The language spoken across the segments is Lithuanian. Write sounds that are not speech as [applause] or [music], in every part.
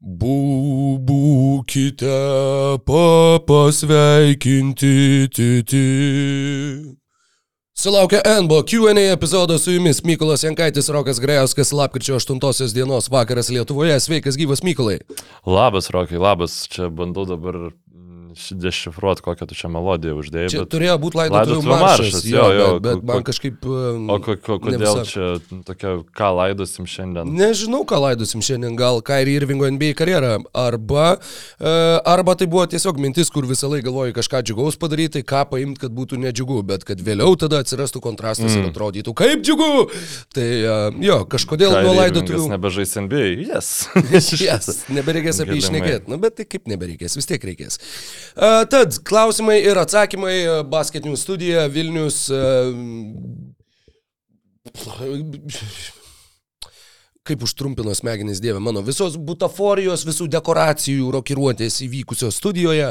Būkite papasveikinti, titi. Sulaukia NBO Q&A epizodo su jumis Mykolas Jankaitis, Rokas Grejauskas, lapkričio 8 dienos vakaras Lietuvoje. Sveikas gyvas Mykolai. Labas, Rokai, labas. Čia bandau dabar dešifruoti, kokią tu čia melodiją uždėjai. Čia bet... turėjo būti laidotuvių maršas, maršas, jo, jo, bet, bet man kažkaip... O ko, ko, kodėl čia tokia, ką laidosim šiandien? Nežinau, ką laidosim šiandien, gal Kairi Irvingo NBA karjerą, arba, e, arba tai buvo tiesiog mintis, kur visą laiką galvoju kažką džiugaus padaryti, ką paimti, kad būtų nedžiugu, bet kad vėliau tada atsirastų kontrastas mm. ir atrodytų kaip džiugu. Tai e, jo, kažkodėl Kairi nuo laidotuvių... Nebežais NBA, yes. [laughs] yes, nebereikės apie išnekėti, nu bet tai kaip nebereikės, vis tiek reikės. Tad klausimai ir atsakymai, basketinių studija, Vilnius. Kaip užtrumpino smegenys Dieve mano. Visos butaforijos, visų dekoracijų, rokiruotės įvykusios studijoje,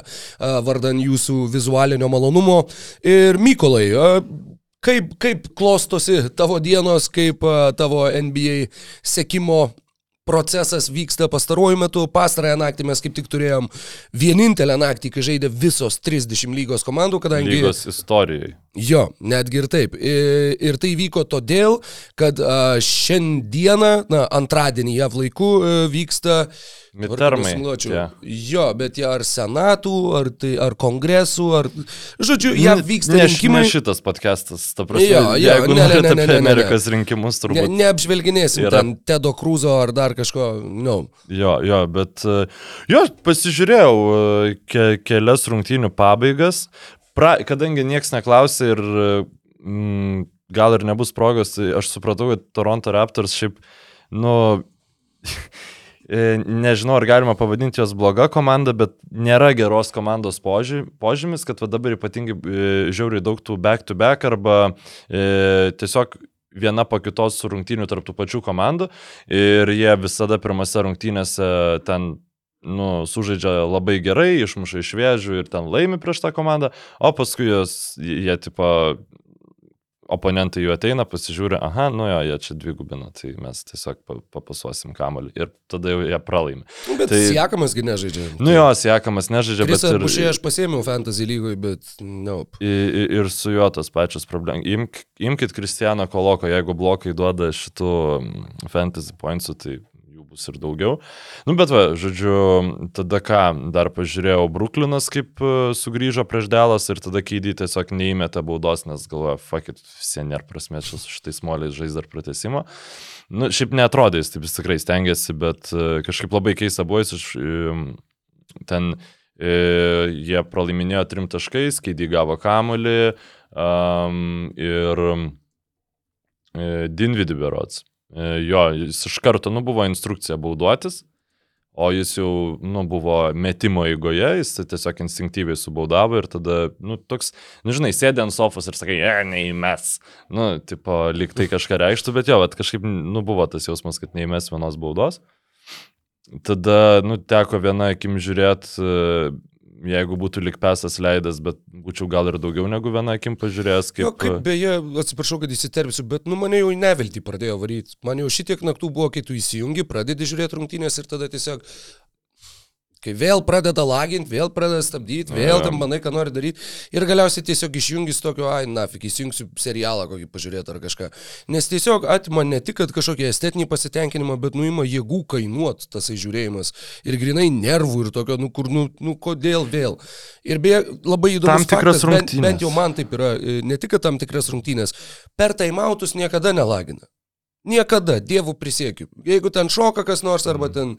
vardan jūsų vizualinio malonumo. Ir Mykolai, kaip, kaip klostosi tavo dienos, kaip tavo NBA sekimo procesas vyksta pastaruoju metu. Pastarąją naktį mes kaip tik turėjom vienintelę naktį, kai žaidė visos 30 lygos komandų, kadangi... Lygos istorijai. Jo, netgi ir taip. Ir tai vyko todėl, kad šiandieną, na, antradienį JAV laiku vyksta Midtermai. Yeah. Jo, bet jie ar senatų, ar, tai, ar kongresų, ar... Žodžiu, jie vyksta ne, rinkimai. Ne šitas podcastas, ta prasme. Jo, jo, jeigu ne, ne, ne, ne, ne, Amerikos ne. rinkimus turbūt. Ne, neapžvelginėsim yra... ten Tedo Cruzo ar dar kažko, no. Jo, jo, bet... Jo, pasižiūrėjau ke, kelias rungtynių pabaigas, pra, kadangi niekas neklausė ir mm, gal ir nebus progos, tai aš supratau, kad Toronto Raptors šiaip, nu... [laughs] E, nežinau, ar galima pavadinti jos bloga komanda, bet nėra geros komandos požymis, kad dabar ypatingai e, žiauriai daug tų back-to-back -back arba e, tiesiog viena po kitos rungtynių tarp tų pačių komandų. Ir jie visada pirmose rungtynėse ten nu, sužaidžia labai gerai, išmuša iš vėžių ir ten laimi prieš tą komandą, o paskui jos, jie tipo oponentai jų ateina, pasižiūri, aha, nu jo, jie čia dvigubina, tai mes tiesiog papasuosim kamalį ir tada jau jie pralaimi. Nu, bet tai, Siekamasgi nežaidžia. Nu jo, Siekamas nežaidžia, Krisa bet... Ir Bušė aš pasėmiau fantasy lygoj, bet nope. Ir, ir su juo tas pačias problemas. Imk, imkite Kristijaną Koloko, jeigu blokai duoda šitų mm, fantasy pointsų, tai bus ir daugiau. Nu, bet va, žodžiu, tada ką, dar pažiūrėjau, Bruklinas kaip e, sugrįžo prieš Delas ir tada keidį tiesiog neįmeta baudos, nes galvoja, fakit, visi nėra prasmės su šitais moliais žais dar pratesimo. Nu, šiaip netrodė, jis taip jis tikrai stengiasi, bet e, kažkaip labai keista buvo, jis iš ten e, jie pralaiminėjo trim taškais, keidį gavo kamulį um, ir Dinvidį berots. E, jo, jis iš karto, nu, buvo instrukcija bauduotis, o jis jau, nu, buvo metimo eigoje, jis tiesiog instinktyviai subaudavo ir tada, nu, toks, nu, žinai, sėdė ant sofos ir sakai, e, neįmes. Nu, tipo, lyg tai kažką reikštų, bet jo, bet kažkaip, nu, buvo tas jausmas, kad neįmes vienos baudos. Tada, nu, teko vieną akim žiūrėti jeigu būtų likpesas leidęs, bet būčiau gal ir daugiau negu vieną akim pažiūrėjęs. Kaip... Jo, kaip beje, atsiprašau, kad įsiterpsiu, bet nu mane jau į neviltį pradėjo varyti. Man jau šitiek naktų buvo, kai tu įsijungi, pradedi žiūrėti rungtynės ir tada tiesiog Kai vėl pradeda laginti, vėl pradeda stabdyti, vėl tam manai, ką nori daryti. Ir galiausiai tiesiog išjungi su tokiu, ai, nafik, įsijungsiu serialą kokį pažiūrėti ar kažką. Nes tiesiog atima ne tik kažkokį estetinį pasitenkinimą, bet nuima jėgų kainuot tasai žiūrėjimas. Ir grinai nervų ir tokio, nu kur, nu, nu kodėl vėl. Ir beje, labai įdomu. Tam tikras faktas, rungtynės. Bent, bent jau man taip yra, e, ne tik tam tikras rungtynės, per taimautus niekada nelagina. Niekada, dievų prisiekiu. Jeigu ten šoka kas nors arba ten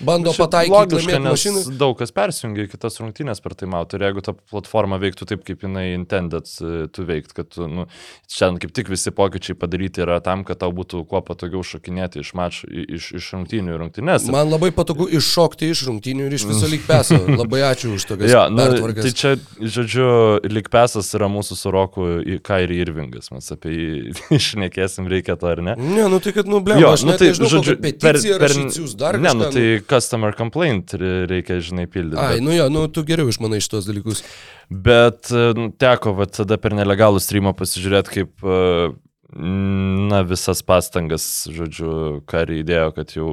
bando pataikyti laimėti mašiną. Daug kas persijungia į kitas rungtynės per tai matau. Ir jeigu ta platforma veiktų taip, kaip jinai intended e, tu veikt, kad nu, šiandien kaip tik visi pokyčiai padaryti yra tam, kad tau būtų kuo patogiau šokinėti iš, mač, iš, iš rungtynių į rungtynės. Man labai patogu iššokti iš rungtynių ir iš viso lyg peso. [laughs] Labai ačiū už tokias ja, nu, tai čia, žodžiu, lyg pesas yra mūsų su Roku Kairi Irvingas. Mes apie jį [laughs] išnekėsim, reikia to ar ne? Ne, nu tai kad, nu, blem, jo, aš nu, tai, nežinau, žodžiu, per, per, dar ne, kažką, nu, tai customer complaint reikia, žinai, pildyti. Ai, bet... nu jo, nu, tu geriau išmanai šitos dalykus. Bet nu, teko, va, tada per nelegalų streamą pasižiūrėti, kaip uh, na, visas pastangas, žodžiu, Kari įdėjo, kad jau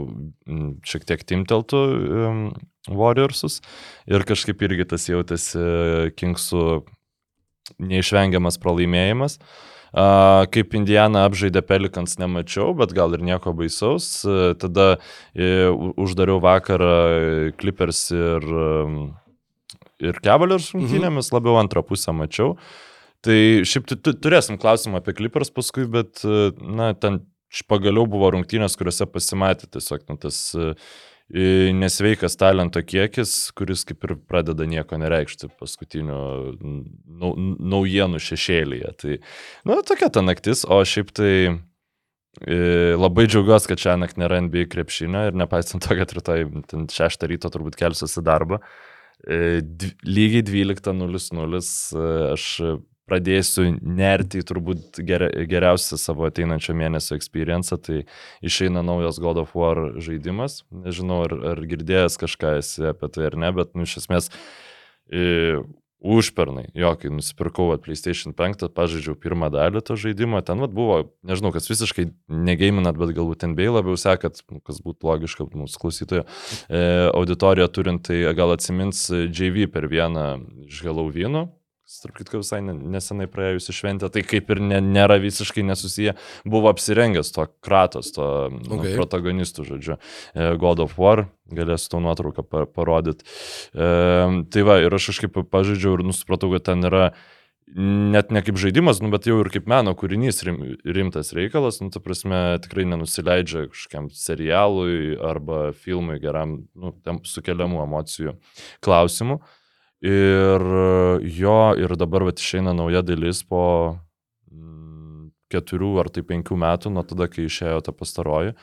šiek tiek timteltų um, Warriorsus ir kažkaip irgi tas jautėsi Kingsų neišvengiamas pralaimėjimas. Uh, kaip Indiana apžaidė Pelikans nemačiau, bet gal ir nieko baisaus. Tada uh, uždariau vakarą Clippers ir, ir Cavaliers rungtynėmis, mhm. labiau antrą pusę mačiau. Tai šiaip tu, tu, turėsim klausimą apie Clippers paskui, bet, na, ten pagaliau buvo rungtynės, kuriuose pasimatė tiesiog nu, tas uh, nesveikas talento kiekis, kuris kaip ir pradeda nieko nereikšti paskutinių nau, naujienų šešėlyje. Tai, na, nu, tokia ta naktis, o šiaip tai labai džiaugiuosi, kad šią naktį nėra NBA krepšinio ir nepaisant to, kad rytoj 6 ryto turbūt kelsiuosi darbą. Lygiai 12.00 aš pradėsiu nerti į turbūt ger, geriausią savo ateinančio mėnesio experience, tai išeina naujas God of War žaidimas. Nežinau, ar, ar girdėjęs kažką esi apie tai ar ne, bet nu, iš esmės e, užpernai, jo, kai nusipirkau at PlayStation 5, pažaidžiau pirmą dalį to žaidimo, ten vat, buvo, nežinau, kas visiškai negeiminat, bet galbūt NBA labiau sekat, kas būtų logiška mūsų klausytojo e, auditorija turint, tai gal atsimins JV per vieną iš Halloweenų tarp kitko visai nesenai praėjusi šventė, tai kaip ir ne, nėra visiškai nesusiję, buvo apsirengęs to kratos, to nu, okay. nu, protagonistų, žodžiu, e, God of War, galėsiu to nuotrauką parodyti. E, tai va, ir aš kažkaip pažaidžiau ir nusipratau, kad ten yra net ne kaip žaidimas, nu, bet jau ir kaip meno kūrinys rim, rimtas reikalas, nu, ta prasme, tikrai nenusileidžia kažkokiam serialui arba filmui geram, nu, sukeliamų emocijų klausimų. Ir jo, ir dabar vat, išeina nauja dalis po mm, keturių ar tai penkių metų nuo tada, kai išėjo ta pastaroji.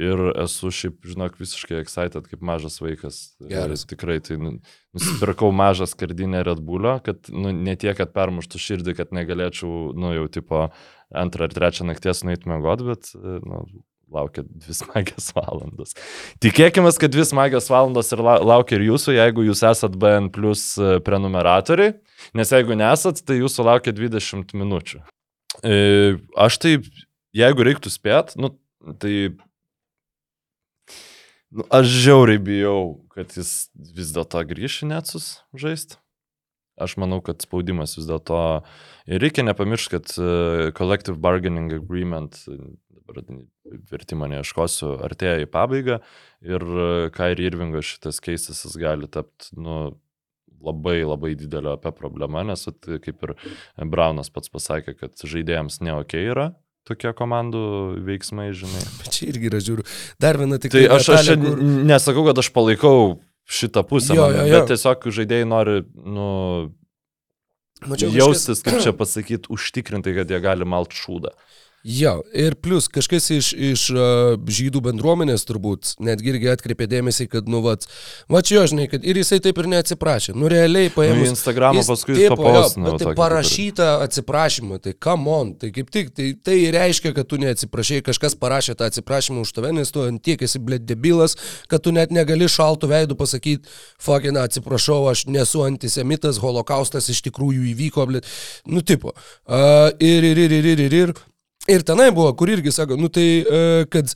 Ir esu šiaip, žinok, visiškai excited kaip mažas vaikas. Geras. Tikrai, tai nu, nusipirkau mažą skardinę Red Bullą, kad nu, ne tiek, kad permuštų širdį, kad negalėčiau, nu jau tipo antrą ar trečią nakties nueiti mėgoti, bet nu, laukia dvi smagias valandos. Tikėkime, kad dvi smagias valandos ir laukia ir jūsų, jeigu jūs esat BN plus e, prenumeratoriai, nes jeigu nesat, tai jūsų laukia 20 minučių. E, aš tai, jeigu reiktų spėt, nu, tai nu, aš žiauriai bijau, kad jis vis dėlto grįš į Netsus žaisti. Aš manau, kad spaudimas vis dėlto. Ir reikia nepamiršti, kad e, Collective Bargaining Agreement dabar vertimą neieškosiu, artėja į pabaigą ir Kairi Irvingo šitas keistas gali tapti, nu, labai labai didelio apie problemą, nes kaip ir Braunas pats pasakė, kad žaidėjams ne ok yra tokie komandų veiksmai, žinai. [laughs] Bet čia irgi yra žiūriu. Dar viena tik tai. Tai aš, aš kur... nesakau, kad aš palaikau šitą pusę, jo, jo, jo. bet tiesiog žaidėjai nori, nu, Mačiau, jaustis, kažkas... kaip čia pasakyti, užtikrintai, kad jie gali malt šūdą. Jo, ir plus kažkas iš, iš uh, žydų bendruomenės turbūt netgi irgi atkreipė dėmesį, kad, nu, vat, va čia jo, žinai, kad ir jisai taip ir neatsiprašė. Nu, realiai paėmė. Nu, Instagramą paskui jis papausino. Tai parašyta atsiprašymą, tai come on, tai kaip tik, tai, tai reiškia, kad tu neatsiprašai, kažkas parašė tą atsiprašymą už tave, nes tu ant tiek esi blėt debilas, kad tu net negali šaltų veidų pasakyti, fucking atsiprašau, aš nesu antisemitas, holokaustas iš tikrųjų įvyko, blėt, nu, tipo. Uh, ir, ir, ir, ir, ir, ir, ir. Ir tenai buvo, kur irgi sako, nu tai, e, kad,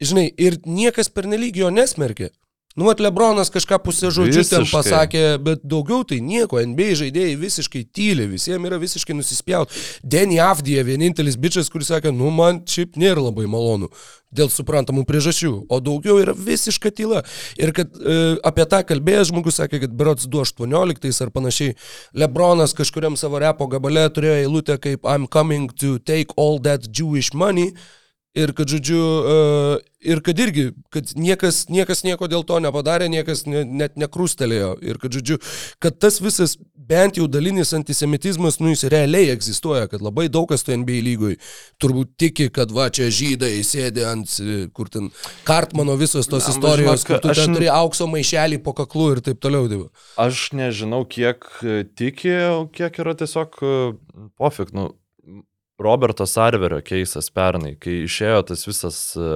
žinai, ir niekas pernelyg jo nesmerkė. Nu, mat, Lebronas kažką pusę žodžių ten pasakė, bet daugiau tai nieko. NBA žaidėjai visiškai tyli, visiems yra visiškai nusispjaut. Denny Avdija, vienintelis bičias, kuris sakė, nu, man šiaip nėra labai malonu dėl suprantamų priežasčių, o daugiau yra visiška tyla. Ir kad e, apie tą kalbėjęs žmogus sakė, kad berots 2018 ar panašiai, Lebronas kažkuriam savo repo gabale turėjo eilutę kaip I'm coming to take all that Jewish money. Ir kad, žodžiu, uh, ir kad irgi, kad niekas, niekas nieko dėl to nepadarė, niekas ne, net nekrustelėjo. Ir kad, žodžiu, kad tas visas bent jau dalinis antisemitizmas, nu jis realiai egzistuoja, kad labai daug kas to NBA lygoj turbūt tiki, kad va čia žydai sėdė ant, kur ten Kartmano visos tos Na, istorijos, žinok, kur tu ten turi aukso maišelį po kaklu ir taip toliau. Dėva. Aš nežinau, kiek tiki, kiek yra tiesiog pofik, nu Roberto Sarverio keisas pernai, kai išėjo tas visas e,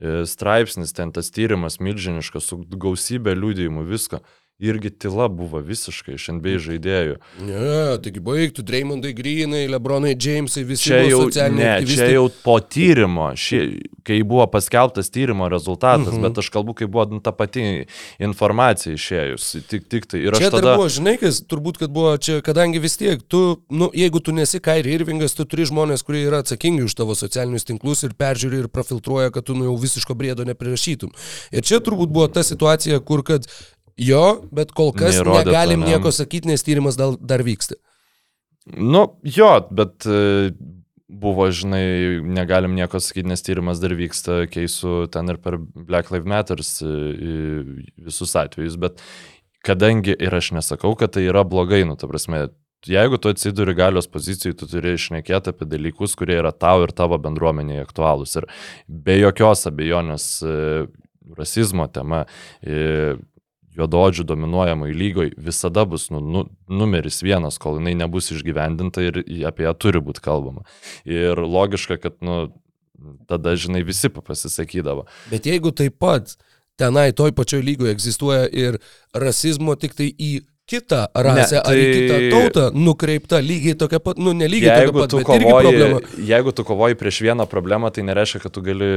e, straipsnis, ten tas tyrimas milžiniškas, su gausybė liūdėjimų, visko. Irgi tyla buvo visiškai iš NBA žaidėjų. Ne, taigi baigtų Draymondai Greenai, Lebronai Jamesai, visi Čia jau, ne, aktyvistai. čia jau po tyrimo, ši, kai buvo paskelbtas tyrimo rezultatas, Mhm. mhm. bet aš kalbu, kai buvo nu, ta pati informacija išėjus. Tik, tik tai. Ir Čia tada... buvo, žinai, kas turbūt, kad buvo čia, kadangi vis tiek, tu, nu, jeigu tu nesi Kairi Irvingas, tu turi žmonės, kurie yra atsakingi už tavo socialinius tinklus ir peržiūri ir profiltruoja, kad tu nu, jau visiško briedo neprirašytum. Ir čia turbūt buvo ta situacija, kur kad jo, bet kol kas Neįrodyta, negalim ne. nieko sakyti, nes tyrimas dar, dar vyksta. Nu, jo, bet e, buvo, žinai, negalim nieko sakyti, nes tyrimas dar vyksta, keisiu ten ir per Black Lives Matters e, visus atvejus, bet kadangi ir aš nesakau, kad tai yra blogai, nu, ta prasme, jeigu tu atsiduri galios pozicijai, tu turi išnekėti apie dalykus, kurie yra tau ir tavo bendruomeniai aktualūs. Ir be jokios abejonės e, rasizmo tema, juododžių dominuojamai lygoj visada bus nu, nu, numeris vienas, kol jinai nebus išgyvendinta ir apie ją turi būti kalbama. Ir logiška, kad nu, tada, žinai, visi pasisakydavo. Bet jeigu taip pat tenai toj pačioj lygoje egzistuoja ir rasizmo tik tai į kitą rasę ne, tai... ar į kitą tai- tautą nukreipta lygiai tokia pat, nu ne lygiai tokia Jeigu pat, bet irgi problema. kovoji, jeigu tu kovoji prieš vieną problemą, tai nereiškia, kad tu gali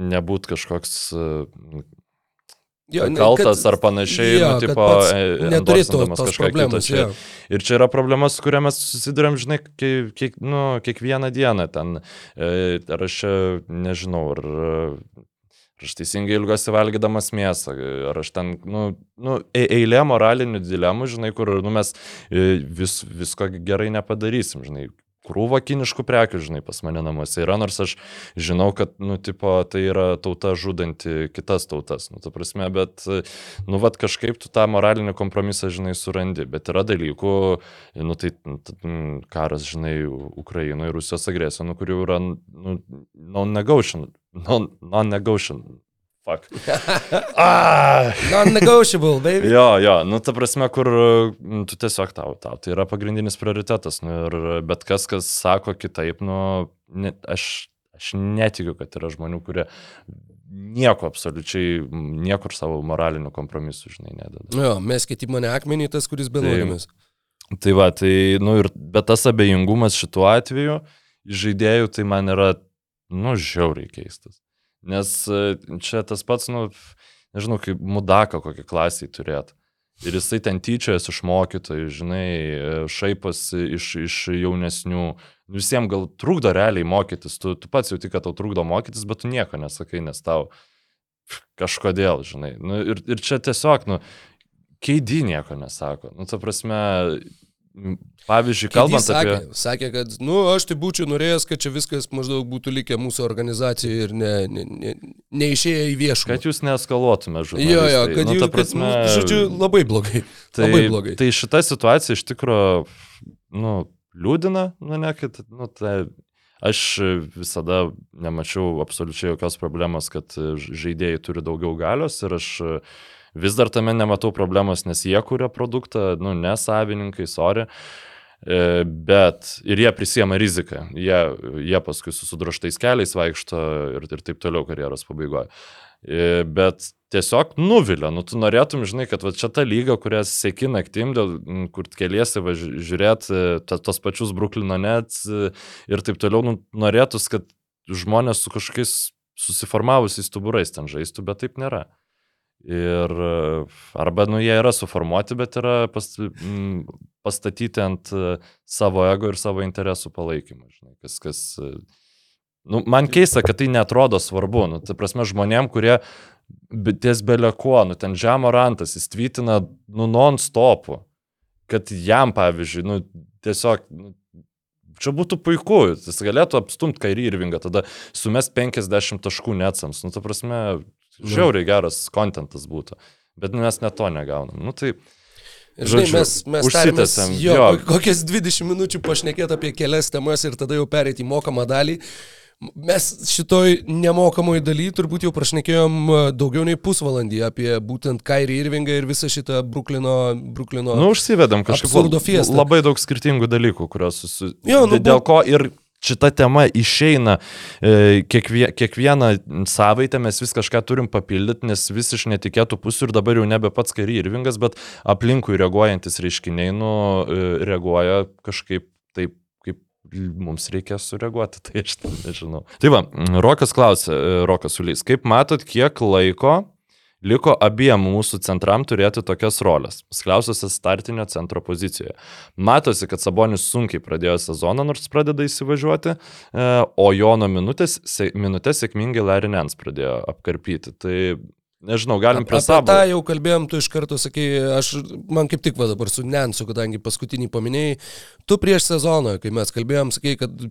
nebūti kažkoks Jo, kaltas kad- ar panašiai, jo, nu, tipo, e, neturėtų tos kažką kito problemos. čia. Ir čia yra problema, su kuria mes susidurėm, žinai, kiek, kiek, nu, kiekvieną dieną ten. E, ar aš čia nežinau, ar, aš teisingai ilgosi valgydamas mėsą, ar aš ten, nu, nu e- eilė moralinių dilemų, žinai, kur nu, mes vis, visko gerai nepadarysim, žinai. Krūva kiniškų prekių, žinai, pas mane namuose yra, nors aš žinau, kad, nu, tipo, tai yra tauta žudanti kitas tautas, nu, ta prasme, bet, nu, vad kažkaip tu tą moralinį kompromisą, žinai, surandi, bet yra dalykų, nu, tai nu, karas, žinai, Ukrainoje, Rusijos agresija, nu, kurių yra, nu, non-negotiable, non- non-negotiable. Fuck. [laughs] Ah! Non-negotiable, baby. Jo, jo, nu ta prasme, kur mm, tu tiesiog tau, tau, tai yra pagrindinis prioritetas. Nu, ir bet kas, kas sako kitaip, nu, ne, aš, aš netikiu, kad yra žmonių, kurie nieko absoliučiai, niekur savo moralinių kompromisų, žinai, nededa. Jo, mes kiti mane akmenį, tas, kuris benuodėmis. Tai va, tai, nu ir, bet tas abejingumas šituo atveju žaidėjų, tai man yra, nu, žiauriai keistas. Nes e, čia tas pats, nu, nežinau, kaip mudaka kokį klasiai turėtų. Ir jisai ten tyčiojas iš mokytojų, žinai, šaiposi iš, iš jaunesnių. Visiems gal trukdo realiai mokytis, tu, tu pats jauti, kad tau trukdo mokytis, bet tu nieko nesakai, nes tau kažkodėl, žinai. Nu, ir, ir čia tiesiog, nu, keidį nieko nesako. Nu, ta prasme, m, pavyzdžiui, kalbant sakė, apie... sakė, kad, nu, aš tai būčiau norėjęs, kad čia viskas maždaug būtų likę mūsų organizacijoje ir ne, ne, ne, neišėję į viešumą. Kad jūs neeskaluotume žodžiu. Jo, jo, kad nu, jūs, prasme, kad, nu, žodžiu, labai blogai. [laughs] tai, labai blogai. Tai šita situacija iš tikrųjų, nu, liūdina, nu, ne, kad, nu, tai aš visada nemačiau absoliučiai jokios problemos, kad žaidėjai turi daugiau galios ir aš vis dar tame nematau problemos, nes jie kūrė produktą, nu, ne savininkai, sorry. E, Bet ir jie prisėmė riziką, jie, jie paskui su sudroštais keliais vaikšto ir, ir taip toliau karjeros pabaigoje. Bet tiesiog nuvilia, nu tu norėtum, žinai, kad va, čia ta lyga, kurią sėki naktim, dėl, kur keliesi va, ži- žiūrėt e, tos pačius Bruklino Nets e, ir taip toliau, nu, norėtus, kad žmonės su kažkokiais susiformavusiais stuburais ten žaistų, bet taip nėra. Ir e, arba, nu, jie yra suformuoti, bet yra pas, m, pastatyti ant e, savo ego ir savo interesų palaikymo. Žinai, kas, kas, e, nu, man keista, kad tai netrodo svarbu. Nu, tai prasme, žmonėm, kurie ties belekuo, nu, ten žemo rantas, jis tvytina, nu, non-stopu. Kad jam, pavyzdžiui, nu, tiesiog, nu, čia būtų puiku, jis galėtų apstumti kairį ir vingą, tada sumes 50 taškų netsams. Nu, ta prasme, žiauriai geras kontentas būtų. Bet nu, mes net to negaunam. Nu, tai, Ir žinai, Žodžiu, mes, mes užsitęsėm, jo, jo. kokias 20 minučių pašnekėti apie kelias temas ir tada jau perėti į mokamą dalį. Mes šitoj nemokamoj daly turbūt jau prašnekėjom e, daugiau nei pusvalandį apie būtent Kairį Irvingą ir visą šitą Bruklino, Bruklino nu, užsivedam kažkaip labai daug skirtingų dalykų, kurios susi... Jo, nu, dėl ko ir šita tema išeina e, kiekvie, kiekvieną savaitę mes vis kažką turim papildyti, nes vis iš netikėtų pusių ir dabar jau nebe pats Kary Irvingas, bet aplinkui reaguojantis reiškiniai, nu, e, reaguoja kažkaip taip mums reikia sureaguoti, tai aš nežinau. Tai va, Rokas klausė, e, Rokas Ulys, kaip matot, kiek laiko Liko abiem mūsų centram turėti tokias rolės. Skliausiuose startinio centro pozicijoje. Matosi, kad Sabonis sunkiai pradėjo sezoną, nors pradeda įsivažiuoti, e, o Jono minutės, minutės sėkmingai Larinens pradėjo apkarpyti. Tai Nežinau, galim prie savo. Tą jau kalbėjom, tu iš karto sakai, aš, man kaip tik va dabar su Nensu, kadangi paskutinį paminėjai, tu prieš sezoną, kai mes kalbėjom, sakai, kad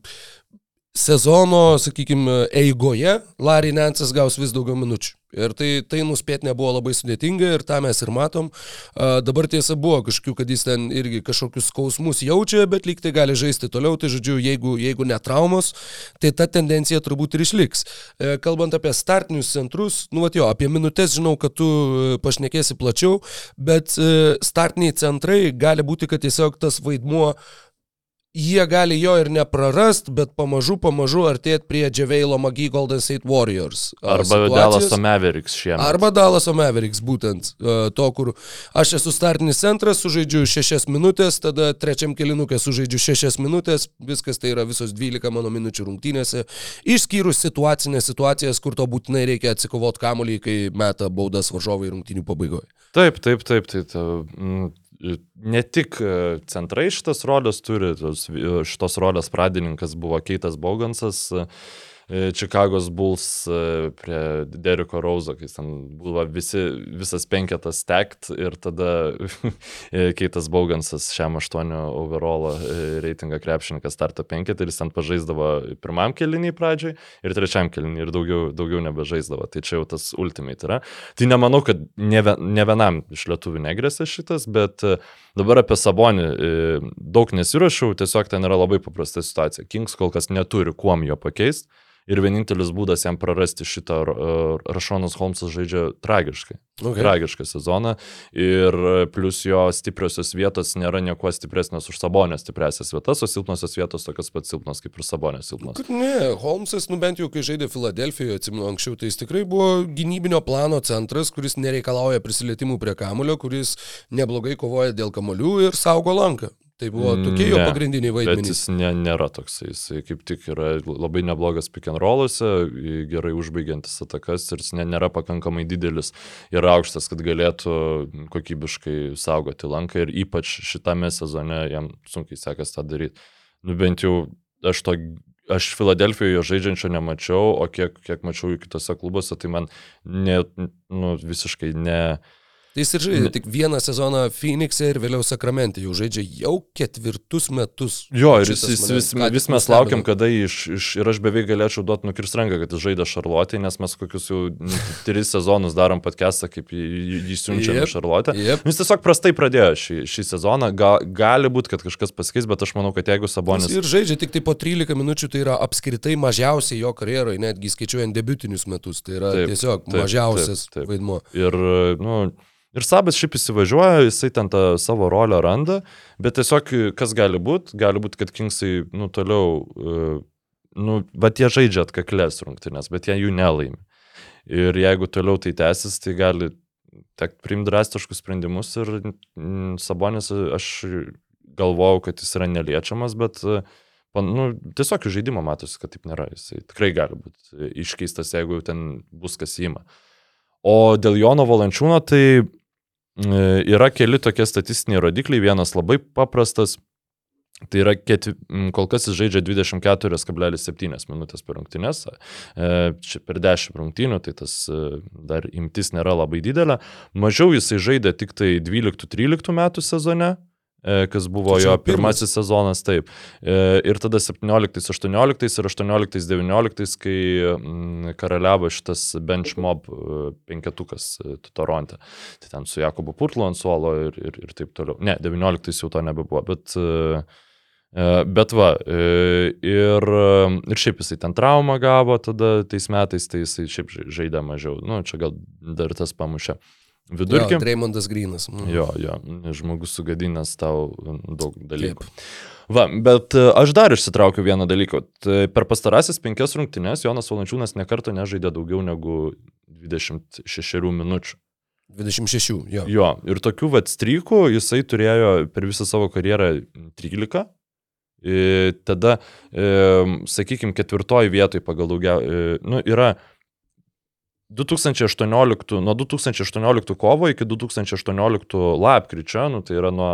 sezono, sakykime, eigoje Larry Nansas gaus vis daugiau minučių. Ir tai, tai nuspėti nebuvo labai sudėtinga ir tą mes ir matom. A, dabar tiesa buvo kažkokių, kad jis ten irgi kažkokius skausmus jaučia, bet lyg tai gali žaisti toliau. Tai žodžiu, jeigu, jeigu ne traumos, tai ta tendencija turbūt ir išliks. E, kalbant apie startinius centrus, nu, vat jo, apie minutės žinau, kad tu e, pašnekėsi plačiau, bet e, startiniai centrai gali būti, kad tiesiog tas vaidmuo jie gali jo ir neprarast, bet pamažu, pamažu artėti prie Dževeilo Magy Golden State Warriors. Arba Dallas Mavericks šiemet. Arba Dallas Mavericks, būtent to, kur aš esu startinis centras, sužaidžiu 6 minutės, tada trečiam kilinukė sužaidžiu 6 minutės, viskas tai yra visos 12 mano minučių rungtynėse, išskyrus situacinės situacijas, kur to būtinai reikia atsikovoti kamuolį, kai meta baudas varžovai rungtynių pabaigoje. Taip, taip, taip, tai ta, m, ne tik e, centrai šitas rolės turi, e, šitos rolės pradininkas buvo Keitas Bogansas, Čikagos e, Bulls e, prie Deriko Rauzo, kai ten buvo visi, visas penketas tekt ir tada [laughs] e, Keitas Baugansas šiam aštuonio overall reitingą krepšininkas starto penketą ir jis ten pažaisdavo pirmam keliniai pradžiai ir trečiam keliniai ir daugiau, daugiau nebežaisdavo. Tai čia jau tas ultimate yra. Tai nemanau, kad ne, ne vienam iš lietuvių negrėsia šitas, bet dabar apie Sabonį daug nesirašau, tiesiog ten yra labai paprasta situacija. Kings kol kas neturi kuom jo pakeisti ir vienintelis būdas jam prarasti šitą Rašonas Holmsas žaidžia tragiškai. Okay. Tragišką sezoną ir plus jo stipriosios vietos nėra nieko stipresnės už Sabonės stipresias vietas, o silpnosios vietos tokios pat silpnos kaip ir Sabonės silpnos. Ne, Holmsas, nu bent jau kai žaidė Filadelfijoje, atsimenu anksčiau, tai jis tikrai buvo gynybinio plano centras, kuris nereikalauja prisilietimų prie kamulio, kuris neblogai kovoja dėl kamolių ir saugo lanką. Tai buvo tokie jo ne, pagrindiniai vaidmenys. Jis ne, nėra toksai, jis kaip tik yra labai neblogas pick and rollose, gerai užbaigiantis atakas ir jis ne, nėra pakankamai didelis ir aukštas, kad galėtų kokybiškai saugoti lanką ir ypač šitame sezone jam sunkiai sekasi tą daryti. Nu bent jau aš to aš Filadelfijoje žaidžiančio nemačiau, o kiek, kiek mačiau kitose klubuose, tai man ne, nu, visiškai ne, Tai jis ir žaidė tik vieną sezoną Phoenix'e ir vėliau Sakramente, jau žaidžia jau ketvirtus metus. Jo, ir jis, jis, vis, vis mes laukiam, kada iš, iš, ir aš beveik galėčiau duoti nukirst ranką, kad jis žaidė Šarlotė, nes mes kokius jau nu, [laughs] tris sezonus darom podcastą, kaip jį, jį siunčiame yep, Šarlotę. Yep. Jis tiesiog prastai pradėjo šį, šį sezoną, Ga, gali būti, kad kažkas pasikeis, bet aš manau, kad jeigu Sabonis... Jis ir žaidžia tik tai po 13 minučių, tai yra apskritai mažiausiai jo karjeroje, netgi skaičiuojant debutinius metus, tai yra taip, tiesiog taip, mažiausias taip, taip. vaidmuo. Ir, nu, Ir Sabas šiaip įsivažiuoja, jisai ten tą savo rolę randa, bet tiesiog kas gali būti, gali būti, kad Kingsai, nu, toliau, uh, nu, bet jie žaidžia atkaklės rungtynės, bet jie jų nelaimi. Ir jeigu toliau tai tęsis, tai gali tek priimti drastiškus sprendimus ir mm, Sabonis, aš galvojau, kad jis yra neliečiamas, bet uh, nu, tiesiog iš žaidimo matosi, kad taip nėra. Jisai tikrai gali būti iškeistas, jeigu ten bus kas įima. O dėl Jono Valančiūno, tai E, yra keli tokie statistiniai rodikliai, vienas labai paprastas, tai yra ketvi, kol kas jis žaidžia 24,7 minutės per rungtynes, e, čia per 10 rungtynių, tai tas e, dar imtis nėra labai didelė, mažiau jisai žaidė tik tai 12-13 metų sezone, E, kas buvo jo pirmasis sezonas, taip. E, ir tada 17, 18 ir 18, 19, kai mm, karaliavo šitas benchmob e, penketukas Toronte. Tai ten su Jakobu Purtlu ant suolo ir, ir, ir taip toliau. Ne, 19 jau to nebebuvo, bet... Bet va, ir, ir šiaip jisai ten traumą gavo tada tais metais, tai jisai šiaip žaidė mažiau. Nu, čia gal dar tas pamušė vidurkį. Raimondas Grinas. Mm. Jo, jo, žmogus sugadinęs tau daug dalykų. Taip. Va, bet e, aš dar išsitraukiu vieną dalyką. Tai per pastarasis penkias rungtynes Jonas Valančiūnas nekartą nežaidė daugiau negu 26 minučių. 26, jo. Jo, ir tokių vat strykų jisai turėjo per visą savo karjerą 13. Ir tada, e, sakykime, ketvirtoji vietoje pagal daugiau, e, nu, yra 2018, nuo 2018 kovo iki 2018 lapkričio, nu, tai yra nuo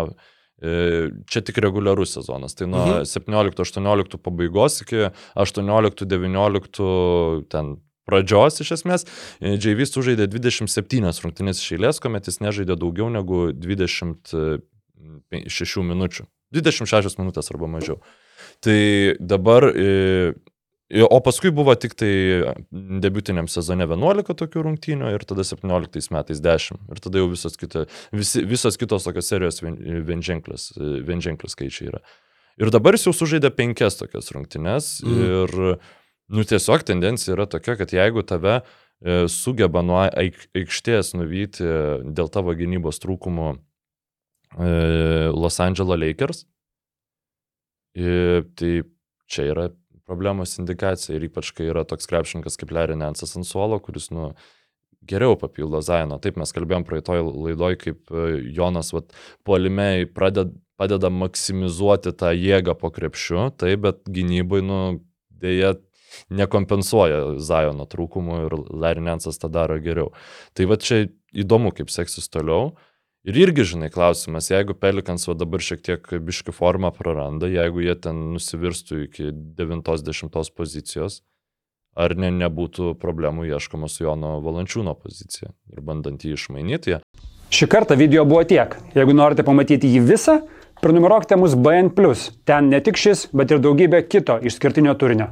E, čia tik reguliarus sezonas. Tai nuo mhm. 17-18 pabaigos iki 18-19 ten pradžios iš esmės. JV sužaidė 27 rungtynės iš eilės, kuomet jis nežaidė daugiau negu 26 minučių. 26 minutės arba mažiau. Tai dabar e, O paskui buvo tik tai debutiniam sezone 11 tokių rungtynių ir tada 17 metais 10. Ir tada jau visos, kita, visi, visos kitos tokios serijos vienženklis vien skaičiai yra. Ir dabar jis jau sužaidė penkias tokias rungtynes mm. ir nu, tiesiog tendencija yra tokia, kad jeigu tave e, sugeba nuo aikštės nuvyti dėl tavo gynybos trūkumų e, Los Angeles Lakers, tai čia yra problemos indikacija ir ypač kai yra toks krepšininkas kaip Larry Nansas ant suolo, kuris, nu, geriau papildo Zaino. Taip mes kalbėjom praeitoj laidoj, kaip e, Jonas, vat, puolimiai pradeda, padeda maksimizuoti tą jėgą po krepšiu, taip, bet gynybai, nu, dėja, nekompensuoja Zajono trūkumų ir Larry Nansas tą daro geriau. Tai va čia įdomu, kaip seksis toliau. Ir irgi, žinai, klausimas, jeigu Pelikans va dabar šiek tiek biški formą praranda, jeigu jie ten nusivirstų iki 90 pozicijos, ar ne, nebūtų problemų ieškoma su Jono Valančiūno pozicija ir bandant jį išmainyti. Šį kartą video buvo tiek. Jeigu norite pamatyti jį visą, prenumeruokite mus BN. Ten ne tik šis, bet ir daugybė kito išskirtinio turinio.